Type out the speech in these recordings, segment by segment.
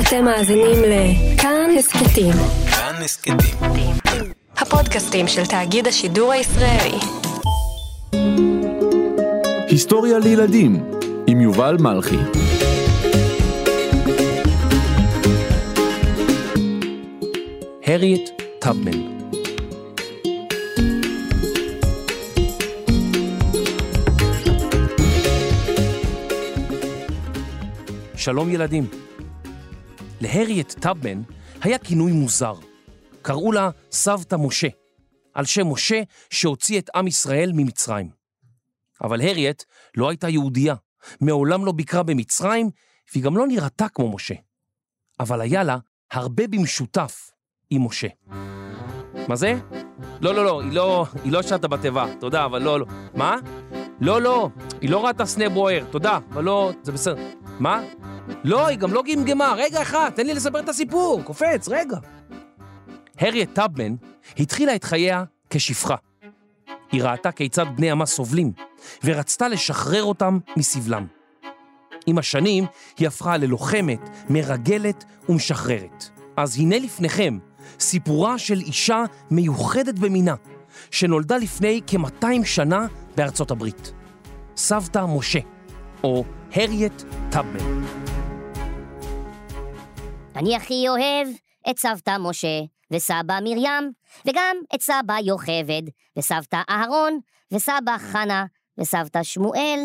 אתם מאזינים לכאן הסכתים. כאן הסכתים. הפודקאסטים של תאגיד השידור הישראלי. היסטוריה לילדים עם יובל מלכי. הריאט טאבמן שלום ילדים. להריאט טאבמן היה כינוי מוזר. קראו לה סבתא משה, על שם משה שהוציא את עם ישראל ממצרים. אבל הריאט לא הייתה יהודייה, מעולם לא ביקרה במצרים, והיא גם לא נראתה כמו משה. אבל היה לה הרבה במשותף עם משה. מה זה? לא, לא, לא, היא לא, היא לא שטה בתיבה, תודה, אבל לא, לא. מה? לא, לא, היא לא ראתה סנה בוער, תודה, אבל לא, זה בסדר. מה? לא, היא גם לא גמגמה, רגע אחד, תן לי לספר את הסיפור, קופץ, רגע. הריאט טאבמן התחילה את חייה כשפחה. היא ראתה כיצד בני עמה סובלים, ורצתה לשחרר אותם מסבלם. עם השנים היא הפכה ללוחמת, מרגלת ומשחררת. אז הנה לפניכם סיפורה של אישה מיוחדת במינה, שנולדה לפני כ-200 שנה בארצות הברית. סבתא משה, או הריאט טאבמן. אני הכי אוהב את סבתא משה וסבא מרים, וגם את סבא יוכבד, וסבתא אהרון, וסבא חנה, וסבתא שמואל.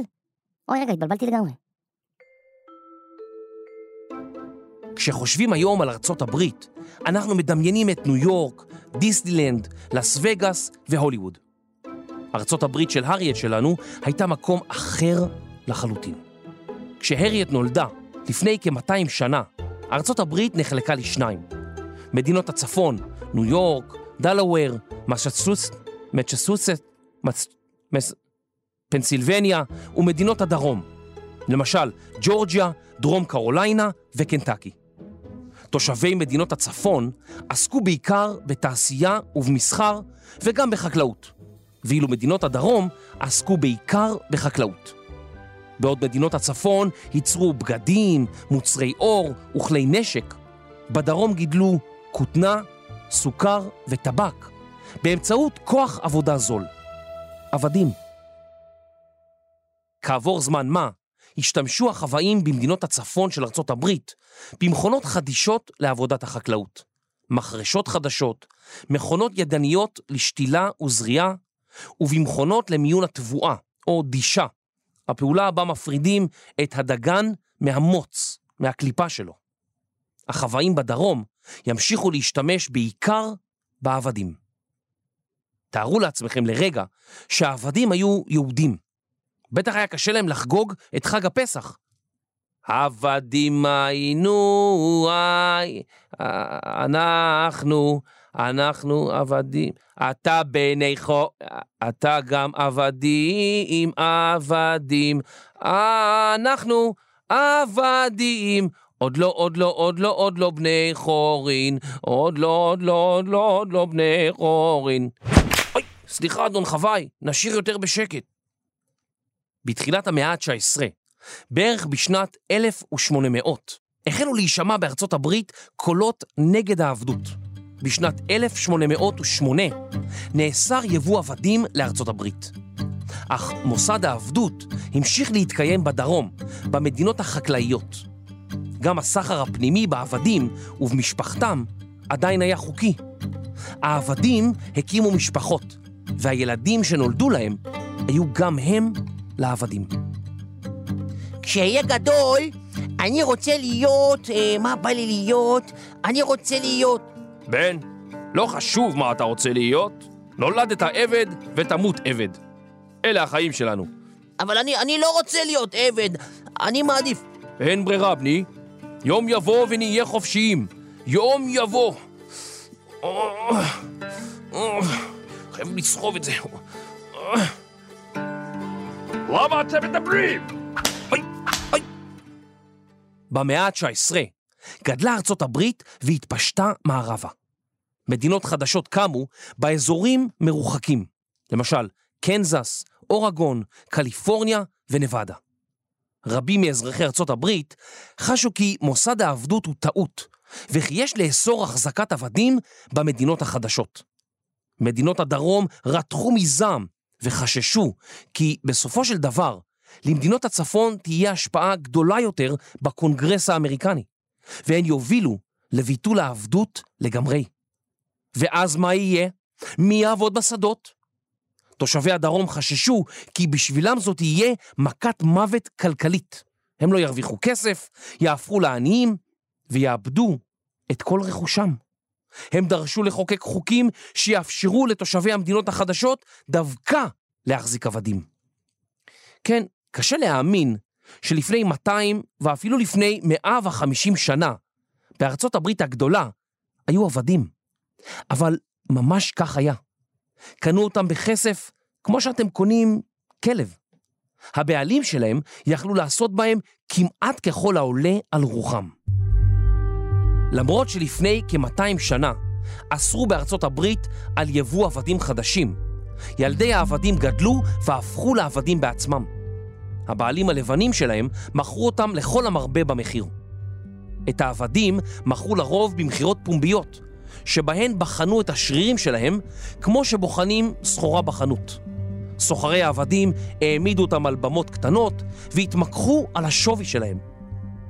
אוי, רגע, התבלבלתי לגמרי. כשחושבים היום על ארצות הברית, אנחנו מדמיינים את ניו יורק, דיסנילנד, לס וגאס והוליווד. ארצות הברית של הריאט שלנו הייתה מקום אחר לחלוטין. כשהריאט נולדה, לפני כ-200 שנה, ארצות הברית נחלקה לשניים. מדינות הצפון, ניו יורק, דלוואר, מסצ'וסט, מצ'סוסט, מצ... מס... פנסילבניה ומדינות הדרום. למשל, ג'ורג'יה, דרום קרוליינה וקנטקי. תושבי מדינות הצפון עסקו בעיקר בתעשייה ובמסחר וגם בחקלאות, ואילו מדינות הדרום עסקו בעיקר בחקלאות. בעוד מדינות הצפון ייצרו בגדים, מוצרי עור וכלי נשק, בדרום גידלו כותנה, סוכר וטבק באמצעות כוח עבודה זול. עבדים. כעבור זמן מה, השתמשו החוואים במדינות הצפון של ארצות הברית במכונות חדישות לעבודת החקלאות, מחרשות חדשות, מכונות ידניות לשתילה וזריעה, ובמכונות למיון התבואה, או דישה, הפעולה הבאה מפרידים את הדגן מהמוץ, מהקליפה שלו. החוואים בדרום ימשיכו להשתמש בעיקר בעבדים. תארו לעצמכם לרגע שהעבדים היו יהודים. בטח היה קשה להם לחגוג את חג הפסח. עבדים היינו, איי, אנחנו, אנחנו עבדים. אתה בני חו... אתה גם עבדים, עבדים. אנחנו עבדים. עוד לא, עוד לא, עוד לא, עוד לא בני חורין. עוד לא, עוד לא, עוד לא, עוד לא בני חורין. אוי, סליחה, אדון חוואי, נשאיר יותר בשקט. בתחילת המאה ה-19, בערך בשנת 1800, החלו להישמע בארצות הברית קולות נגד העבדות. בשנת 1808 נאסר יבוא עבדים לארצות הברית. אך מוסד העבדות המשיך להתקיים בדרום, במדינות החקלאיות. גם הסחר הפנימי בעבדים ובמשפחתם עדיין היה חוקי. העבדים הקימו משפחות, והילדים שנולדו להם היו גם הם לעבדים. כשאהיה גדול, אני רוצה להיות, אה, מה בא לי להיות? אני רוצה להיות... בן, לא חשוב מה אתה רוצה להיות, נולדת עבד ותמות עבד. אלה החיים שלנו. אבל אני, אני לא רוצה להיות עבד, אני מעדיף... אין ברירה, בני. יום יבוא ונהיה חופשיים. יום יבוא. חייב לסחוב את זה. למה אתם מדברים? במאה ה-19 גדלה ארצות הברית והתפשטה מערבה. מדינות חדשות קמו באזורים מרוחקים, למשל קנזס, אורגון, קליפורניה ונבדה. רבים מאזרחי ארצות הברית חשו כי מוסד העבדות הוא טעות, וכי יש לאסור החזקת עבדים במדינות החדשות. מדינות הדרום רתחו מזעם וחששו כי בסופו של דבר למדינות הצפון תהיה השפעה גדולה יותר בקונגרס האמריקני, והן יובילו לביטול העבדות לגמרי. ואז מה יהיה? מי יעבוד בשדות? תושבי הדרום חששו כי בשבילם זאת תהיה מכת מוות כלכלית. הם לא ירוויחו כסף, יהפכו לעניים ויאבדו את כל רכושם. הם דרשו לחוקק חוקים שיאפשרו לתושבי המדינות החדשות דווקא להחזיק עבדים. כן, קשה להאמין שלפני 200 ואפילו לפני 150 שנה, בארצות הברית הגדולה, היו עבדים. אבל ממש כך היה. קנו אותם בכסף כמו שאתם קונים כלב. הבעלים שלהם יכלו לעשות בהם כמעט ככל העולה על רוחם. למרות שלפני כ-200 שנה אסרו בארצות הברית על יבוא עבדים חדשים, ילדי העבדים גדלו והפכו לעבדים בעצמם. הבעלים הלבנים שלהם מכרו אותם לכל המרבה במחיר. את העבדים מכרו לרוב במכירות פומביות, שבהן בחנו את השרירים שלהם כמו שבוחנים סחורה בחנות. סוחרי העבדים העמידו אותם על במות קטנות והתמקחו על השווי שלהם.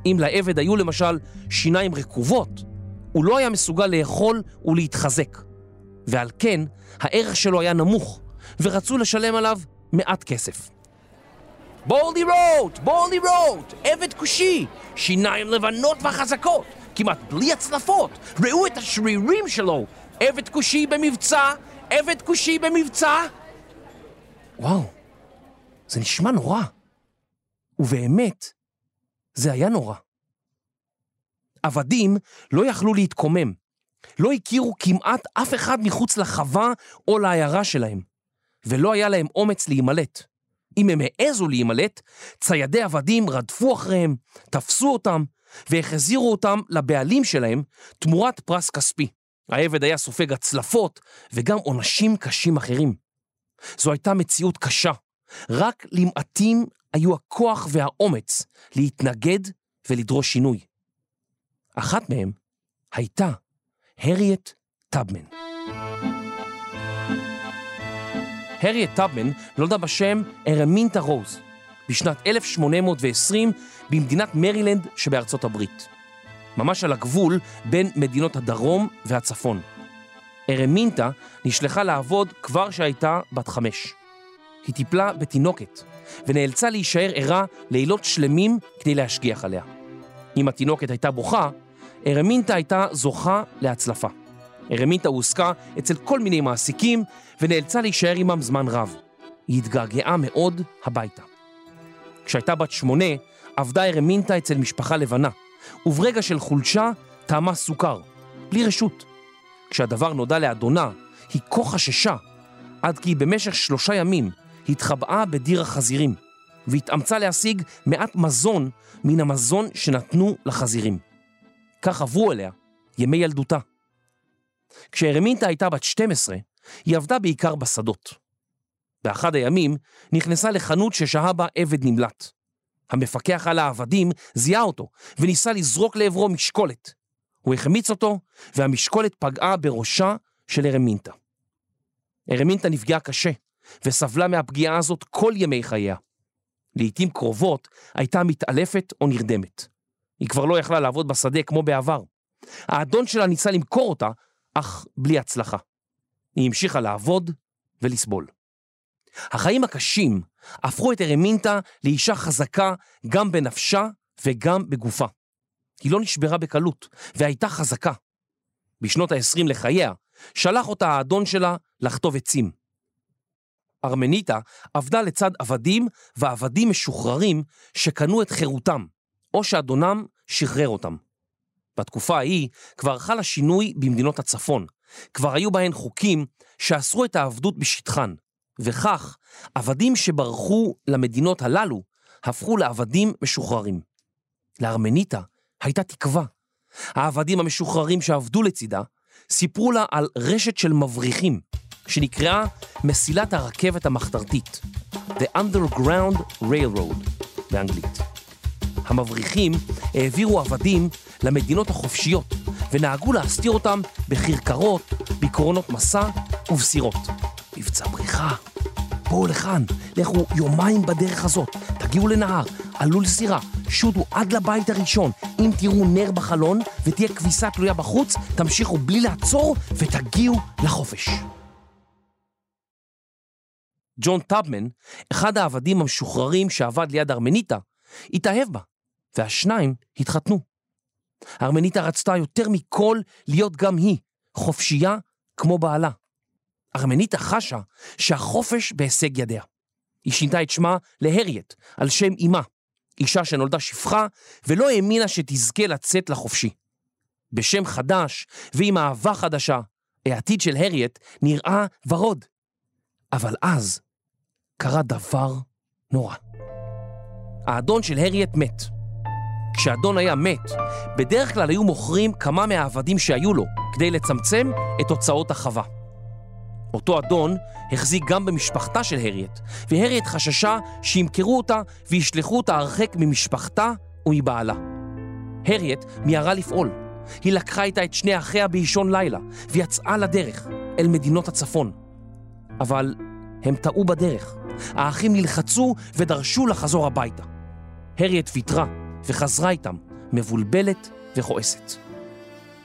אם לעבד היו למשל שיניים רקובות, הוא לא היה מסוגל לאכול ולהתחזק, ועל כן הערך שלו היה נמוך, ורצו לשלם עליו מעט כסף. בולדי רוט! בולדי רוט! עבד כושי! שיניים לבנות וחזקות! כמעט בלי הצלפות! ראו את השרירים שלו! עבד כושי במבצע! עבד כושי במבצע! וואו, זה נשמע נורא. ובאמת, זה היה נורא. עבדים לא יכלו להתקומם. לא הכירו כמעט אף אחד מחוץ לחווה או לעיירה שלהם, ולא היה להם אומץ להימלט. אם הם העזו להימלט, ציידי עבדים רדפו אחריהם, תפסו אותם, והחזירו אותם לבעלים שלהם תמורת פרס כספי. העבד היה סופג הצלפות וגם עונשים קשים אחרים. זו הייתה מציאות קשה. רק למעטים היו הכוח והאומץ להתנגד ולדרוש שינוי. אחת מהם הייתה הריאט טאבמן. הריאט טאבמן נולדה בשם ארמינטה רוז בשנת 1820 במדינת מרילנד שבארצות הברית. ממש על הגבול בין מדינות הדרום והצפון. ארמינטה נשלחה לעבוד כבר שהייתה בת חמש. היא טיפלה בתינוקת, ונאלצה להישאר ערה לילות שלמים כדי להשגיח עליה. אם התינוקת הייתה בוכה, ארמינטה הייתה זוכה להצלפה. ארמינטה הועסקה אצל כל מיני מעסיקים, ונאלצה להישאר עמם זמן רב. היא התגעגעה מאוד הביתה. כשהייתה בת שמונה, עבדה ארמינטה אצל משפחה לבנה, וברגע של חולשה טעמה סוכר, בלי רשות. כשהדבר נודע לאדונה, היא כה חששה, עד כי במשך שלושה ימים התחבאה בדיר החזירים, והתאמצה להשיג מעט מזון מן המזון שנתנו לחזירים. כך עברו אליה ימי ילדותה. כשהרמינטה הייתה בת 12, היא עבדה בעיקר בשדות. באחד הימים נכנסה לחנות ששהה בה עבד נמלט. המפקח על העבדים זיהה אותו וניסה לזרוק לעברו משקולת. הוא החמיץ אותו, והמשקולת פגעה בראשה של ארמינטה. ארמינטה נפגעה קשה, וסבלה מהפגיעה הזאת כל ימי חייה. לעתים קרובות הייתה מתעלפת או נרדמת. היא כבר לא יכלה לעבוד בשדה כמו בעבר. האדון שלה ניסה למכור אותה, אך בלי הצלחה. היא המשיכה לעבוד ולסבול. החיים הקשים הפכו את ארמינטה לאישה חזקה גם בנפשה וגם בגופה. היא לא נשברה בקלות, והייתה חזקה. בשנות ה-20 לחייה, שלח אותה האדון שלה לחטוב עצים. ארמניטה עבדה לצד עבדים ועבדים משוחררים שקנו את חירותם, או שאדונם שחרר אותם. בתקופה ההיא כבר חל השינוי במדינות הצפון. כבר היו בהן חוקים שאסרו את העבדות בשטחן, וכך עבדים שברחו למדינות הללו הפכו לעבדים משוחררים. לארמניטה הייתה תקווה. העבדים המשוחררים שעבדו לצידה סיפרו לה על רשת של מבריחים, שנקראה מסילת הרכבת המחתרתית, The Underground Railroad באנגלית. המבריחים העבירו עבדים למדינות החופשיות ונהגו להסתיר אותם בכרכרות, בקרונות מסע ובסירות. מבצע בריחה. בואו לכאן, לכו יומיים בדרך הזאת, תגיעו לנהר, עלו לסירה, שוטו עד לבית הראשון. אם תראו נר בחלון ותהיה כביסה תלויה בחוץ, תמשיכו בלי לעצור ותגיעו לחופש. ג'ון טאבמן, אחד העבדים המשוחררים שעבד ליד ארמניטה, התאהב בה, והשניים התחתנו. ארמניטה רצתה יותר מכל להיות גם היא, חופשייה כמו בעלה. ארמניטה חשה שהחופש בהישג ידיה. היא שינתה את שמה להריאט, על שם אמה, אישה שנולדה שפחה ולא האמינה שתזכה לצאת לחופשי. בשם חדש ועם אהבה חדשה, העתיד של הריאט נראה ורוד. אבל אז קרה דבר נורא. האדון של הריאט מת. כשאדון היה מת, בדרך כלל היו מוכרים כמה מהעבדים שהיו לו כדי לצמצם את הוצאות החווה. אותו אדון החזיק גם במשפחתה של הריאט, והריאט חששה שימכרו אותה וישלחו אותה הרחק ממשפחתה ומבעלה. הריאט מיהרה לפעול. היא לקחה איתה את שני אחיה באישון לילה, ויצאה לדרך אל מדינות הצפון. אבל הם טעו בדרך. האחים נלחצו ודרשו לחזור הביתה. הריאט ויתרה וחזרה איתם, מבולבלת וכועסת.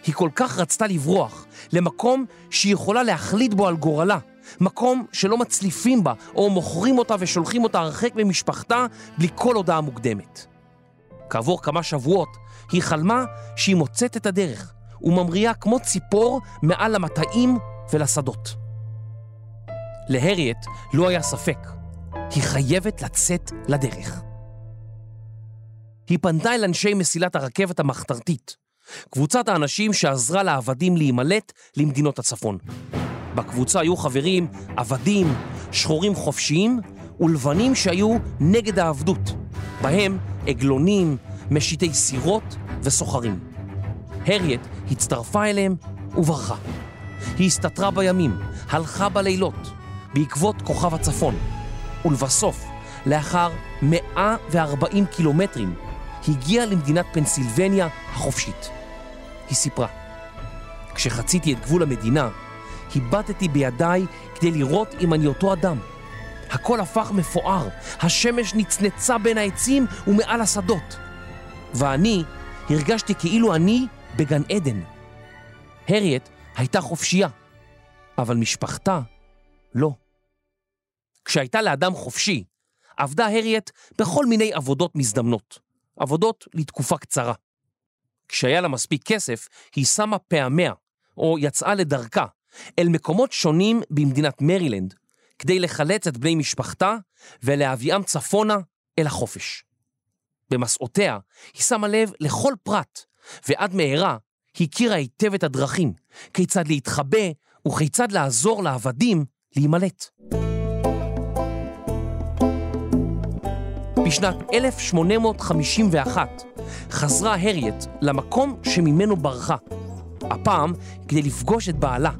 היא כל כך רצתה לברוח למקום שהיא יכולה להחליט בו על גורלה, מקום שלא מצליפים בה או מוכרים אותה ושולחים אותה הרחק ממשפחתה בלי כל הודעה מוקדמת. כעבור כמה שבועות היא חלמה שהיא מוצאת את הדרך וממריאה כמו ציפור מעל למטעים ולשדות. להריאט לא היה ספק, היא חייבת לצאת לדרך. היא פנתה אל אנשי מסילת הרכבת המחתרתית, קבוצת האנשים שעזרה לעבדים להימלט למדינות הצפון. בקבוצה היו חברים עבדים, שחורים חופשיים ולבנים שהיו נגד העבדות, בהם עגלונים, משיטי סירות וסוחרים. הריאט הצטרפה אליהם וברחה. היא הסתתרה בימים, הלכה בלילות, בעקבות כוכב הצפון, ולבסוף, לאחר 140 קילומטרים, הגיעה למדינת פנסילבניה החופשית. היא סיפרה, כשחציתי את גבול המדינה, הבטתי בידיי כדי לראות אם אני אותו אדם. הכל הפך מפואר, השמש נצנצה בין העצים ומעל השדות. ואני הרגשתי כאילו אני בגן עדן. הריאט הייתה חופשייה, אבל משפחתה לא. כשהייתה לאדם חופשי, עבדה הריאט בכל מיני עבודות מזדמנות, עבודות לתקופה קצרה. כשהיה לה מספיק כסף, היא שמה פעמיה, או יצאה לדרכה, אל מקומות שונים במדינת מרילנד, כדי לחלץ את בני משפחתה ולהביאם צפונה אל החופש. במסעותיה היא שמה לב לכל פרט, ועד מהרה הכירה היטב את הדרכים, כיצד להתחבא וכיצד לעזור לעבדים להימלט. בשנת 1851 חזרה הריאט למקום שממנו ברחה. הפעם כדי לפגוש את בעלה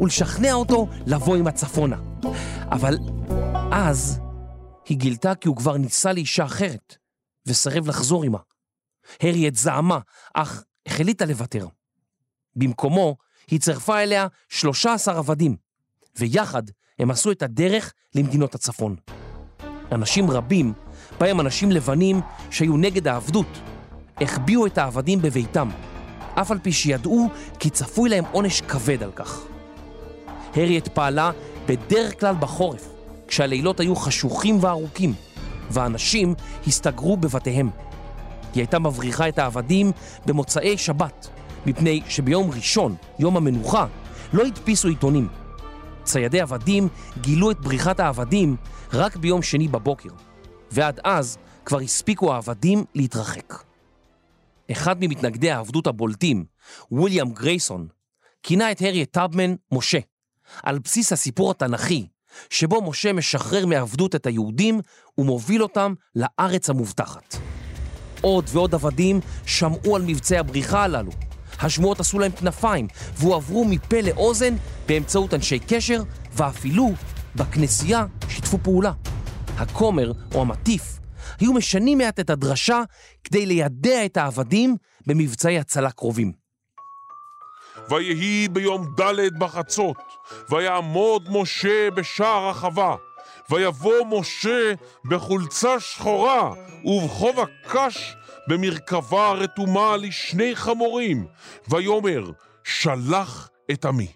ולשכנע אותו לבוא עם הצפונה. אבל אז היא גילתה כי הוא כבר נישא לאישה אחרת, וסרב לחזור עימה. הריאט זעמה, אך החליטה לוותר. במקומו היא צירפה אליה 13 עבדים, ויחד הם עשו את הדרך למדינות הצפון. אנשים רבים, בהם אנשים לבנים שהיו נגד העבדות, החביאו את העבדים בביתם, אף על פי שידעו כי צפוי להם עונש כבד על כך. הריאט פעלה בדרך כלל בחורף, כשהלילות היו חשוכים וארוכים, ואנשים הסתגרו בבתיהם. היא הייתה מבריחה את העבדים במוצאי שבת, מפני שביום ראשון, יום המנוחה, לא הדפיסו עיתונים. ציידי עבדים גילו את בריחת העבדים רק ביום שני בבוקר, ועד אז כבר הספיקו העבדים להתרחק. אחד ממתנגדי העבדות הבולטים, וויליאם גרייסון, כינה את הריאט טאבמן משה, על בסיס הסיפור התנ"כי, שבו משה משחרר מעבדות את היהודים ומוביל אותם לארץ המובטחת. עוד ועוד עבדים שמעו על מבצעי הבריחה הללו. השמועות עשו להם כנפיים והועברו מפה לאוזן באמצעות אנשי קשר, ואפילו בכנסייה שיתפו פעולה. הכומר או המטיף היו משנים מעט את הדרשה כדי לידע את העבדים במבצעי הצלה קרובים. ויהי ביום ד' בחצות, ויעמוד משה בשער החווה, ויבוא משה בחולצה שחורה ובכובע קש במרכבה רתומה לשני חמורים, ויאמר, שלח את עמי.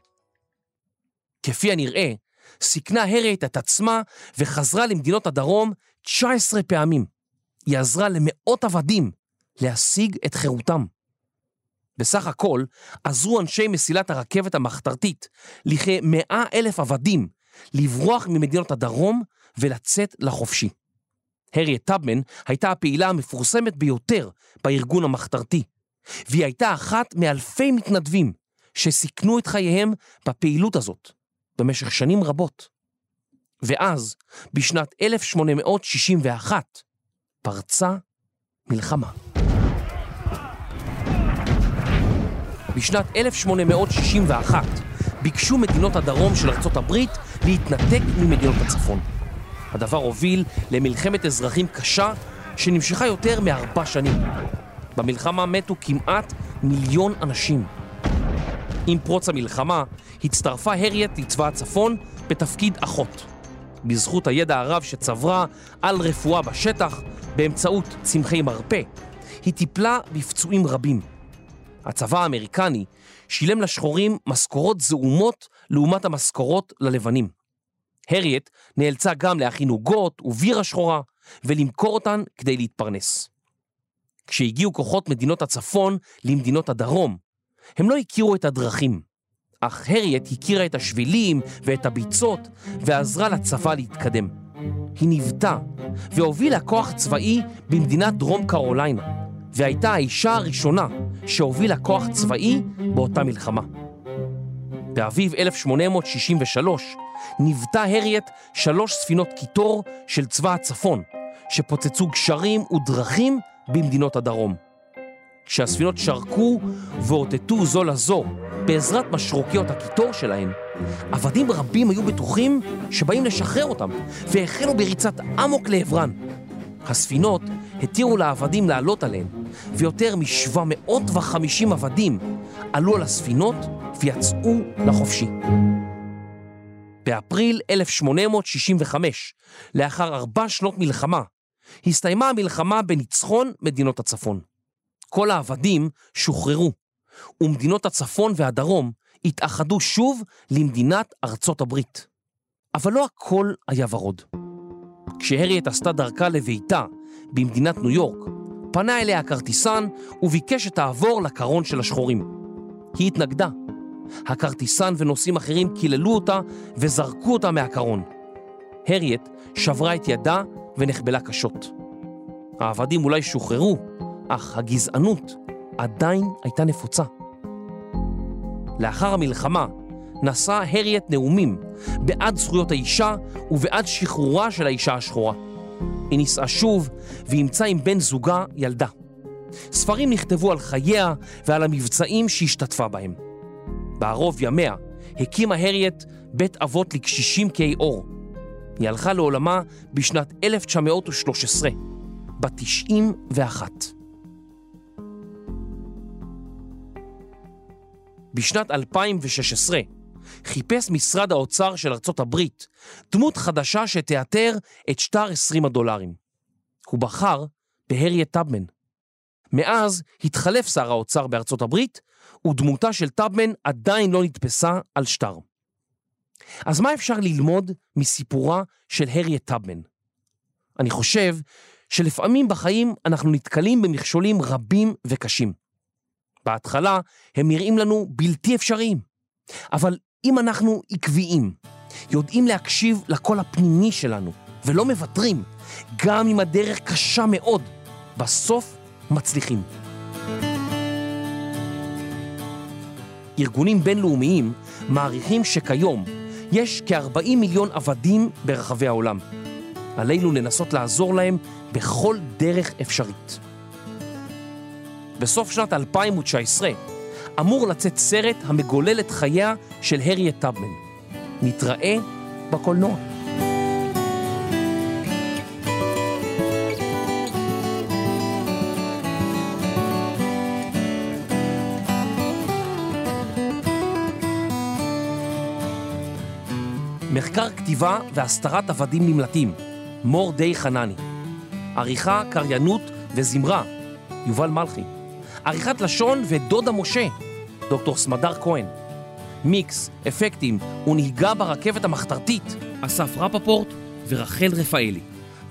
כפי הנראה, סיכנה הריית את עצמה וחזרה למדינות הדרום 19 פעמים. היא עזרה למאות עבדים להשיג את חירותם. בסך הכל עזרו אנשי מסילת הרכבת המחתרתית לכמאה אלף עבדים לברוח ממדינות הדרום ולצאת לחופשי. הריאט טאבמן הייתה הפעילה המפורסמת ביותר בארגון המחתרתי, והיא הייתה אחת מאלפי מתנדבים שסיכנו את חייהם בפעילות הזאת במשך שנים רבות. ואז, בשנת 1861, פרצה מלחמה. בשנת 1861 ביקשו מדינות הדרום של ארצות הברית להתנתק ממדינות הצפון. הדבר הוביל למלחמת אזרחים קשה שנמשכה יותר מארבע שנים. במלחמה מתו כמעט מיליון אנשים. עם פרוץ המלחמה הצטרפה הריאט לצבא הצפון בתפקיד אחות. בזכות הידע הרב שצברה על רפואה בשטח באמצעות צמחי מרפא, היא טיפלה בפצועים רבים. הצבא האמריקני שילם לשחורים משכורות זעומות לעומת המשכורות ללבנים. הריאט נאלצה גם להכין עוגות ובירה שחורה ולמכור אותן כדי להתפרנס. כשהגיעו כוחות מדינות הצפון למדינות הדרום, הם לא הכירו את הדרכים, אך הריאט הכירה את השבילים ואת הביצות ועזרה לצבא להתקדם. היא ניוותה והובילה כוח צבאי במדינת דרום קרוליינה, והייתה האישה הראשונה שהובילה כוח צבאי באותה מלחמה. באביב 1863 ניוותה הריאט שלוש ספינות קיטור של צבא הצפון, שפוצצו גשרים ודרכים במדינות הדרום. כשהספינות שרקו ואותתו זו לזו בעזרת משרוקיות הקיטור שלהן, עבדים רבים היו בטוחים שבאים לשחרר אותם, והחלו בריצת אמוק לעברן. הספינות התירו לעבדים לעלות עליהן, ויותר מ-750 עבדים עלו על הספינות ויצאו לחופשי. באפריל 1865, לאחר ארבע שנות מלחמה, הסתיימה המלחמה בניצחון מדינות הצפון. כל העבדים שוחררו, ומדינות הצפון והדרום התאחדו שוב למדינת ארצות הברית. אבל לא הכל היה ורוד. כשהריאט עשתה דרכה לביתה במדינת ניו יורק, פנה אליה הכרטיסן וביקש שתעבור לקרון של השחורים. היא התנגדה. הכרטיסן ונוסעים אחרים קיללו אותה וזרקו אותה מהקרון. הריאט שברה את ידה ונחבלה קשות. העבדים אולי שוחררו, אך הגזענות עדיין הייתה נפוצה. לאחר המלחמה נשא הריאט נאומים בעד זכויות האישה ובעד שחרורה של האישה השחורה. היא נישאה שוב ואימצה עם בן זוגה ילדה. ספרים נכתבו על חייה ועל המבצעים שהשתתפה בהם. בערוב ימיה הקימה הריאט בית אבות לקשישים כהי עור. היא הלכה לעולמה בשנת 1913, בת 91. בשנת 2016 חיפש משרד האוצר של ארצות הברית דמות חדשה שתאתר את שטר 20 הדולרים. הוא בחר בהריאט טאבמן. מאז התחלף שר האוצר בארצות הברית, ודמותה של טאבמן עדיין לא נתפסה על שטר. אז מה אפשר ללמוד מסיפורה של הריאט טאבמן? אני חושב שלפעמים בחיים אנחנו נתקלים במכשולים רבים וקשים. בהתחלה הם נראים לנו בלתי אפשריים, אבל אם אנחנו עקביים, יודעים להקשיב לקול הפנימי שלנו ולא מוותרים, גם אם הדרך קשה מאוד, בסוף מצליחים. ארגונים בינלאומיים מעריכים שכיום יש כ-40 מיליון עבדים ברחבי העולם. עלינו לנסות לעזור להם בכל דרך אפשרית. בסוף שנת 2019 אמור לצאת סרט המגולל את חייה של הריית טאבמן. נתראה בקולנוע. מחקר כתיבה והסתרת עבדים נמלטים, מור די חנני. עריכה, קריינות וזמרה, יובל מלכי. עריכת לשון ודודה משה, דוקטור סמדר כהן. מיקס, אפקטים ונהיגה ברכבת המחתרתית, אסף רפפורט ורחל רפאלי.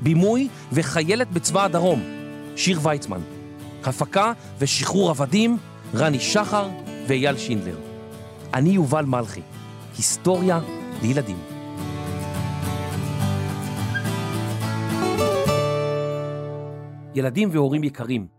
בימוי וחיילת בצבא הדרום, שיר ויצמן. הפקה ושחרור עבדים, רני שחר ואייל שינדלר. אני יובל מלכי, היסטוריה לילדים. ילדים והורים יקרים,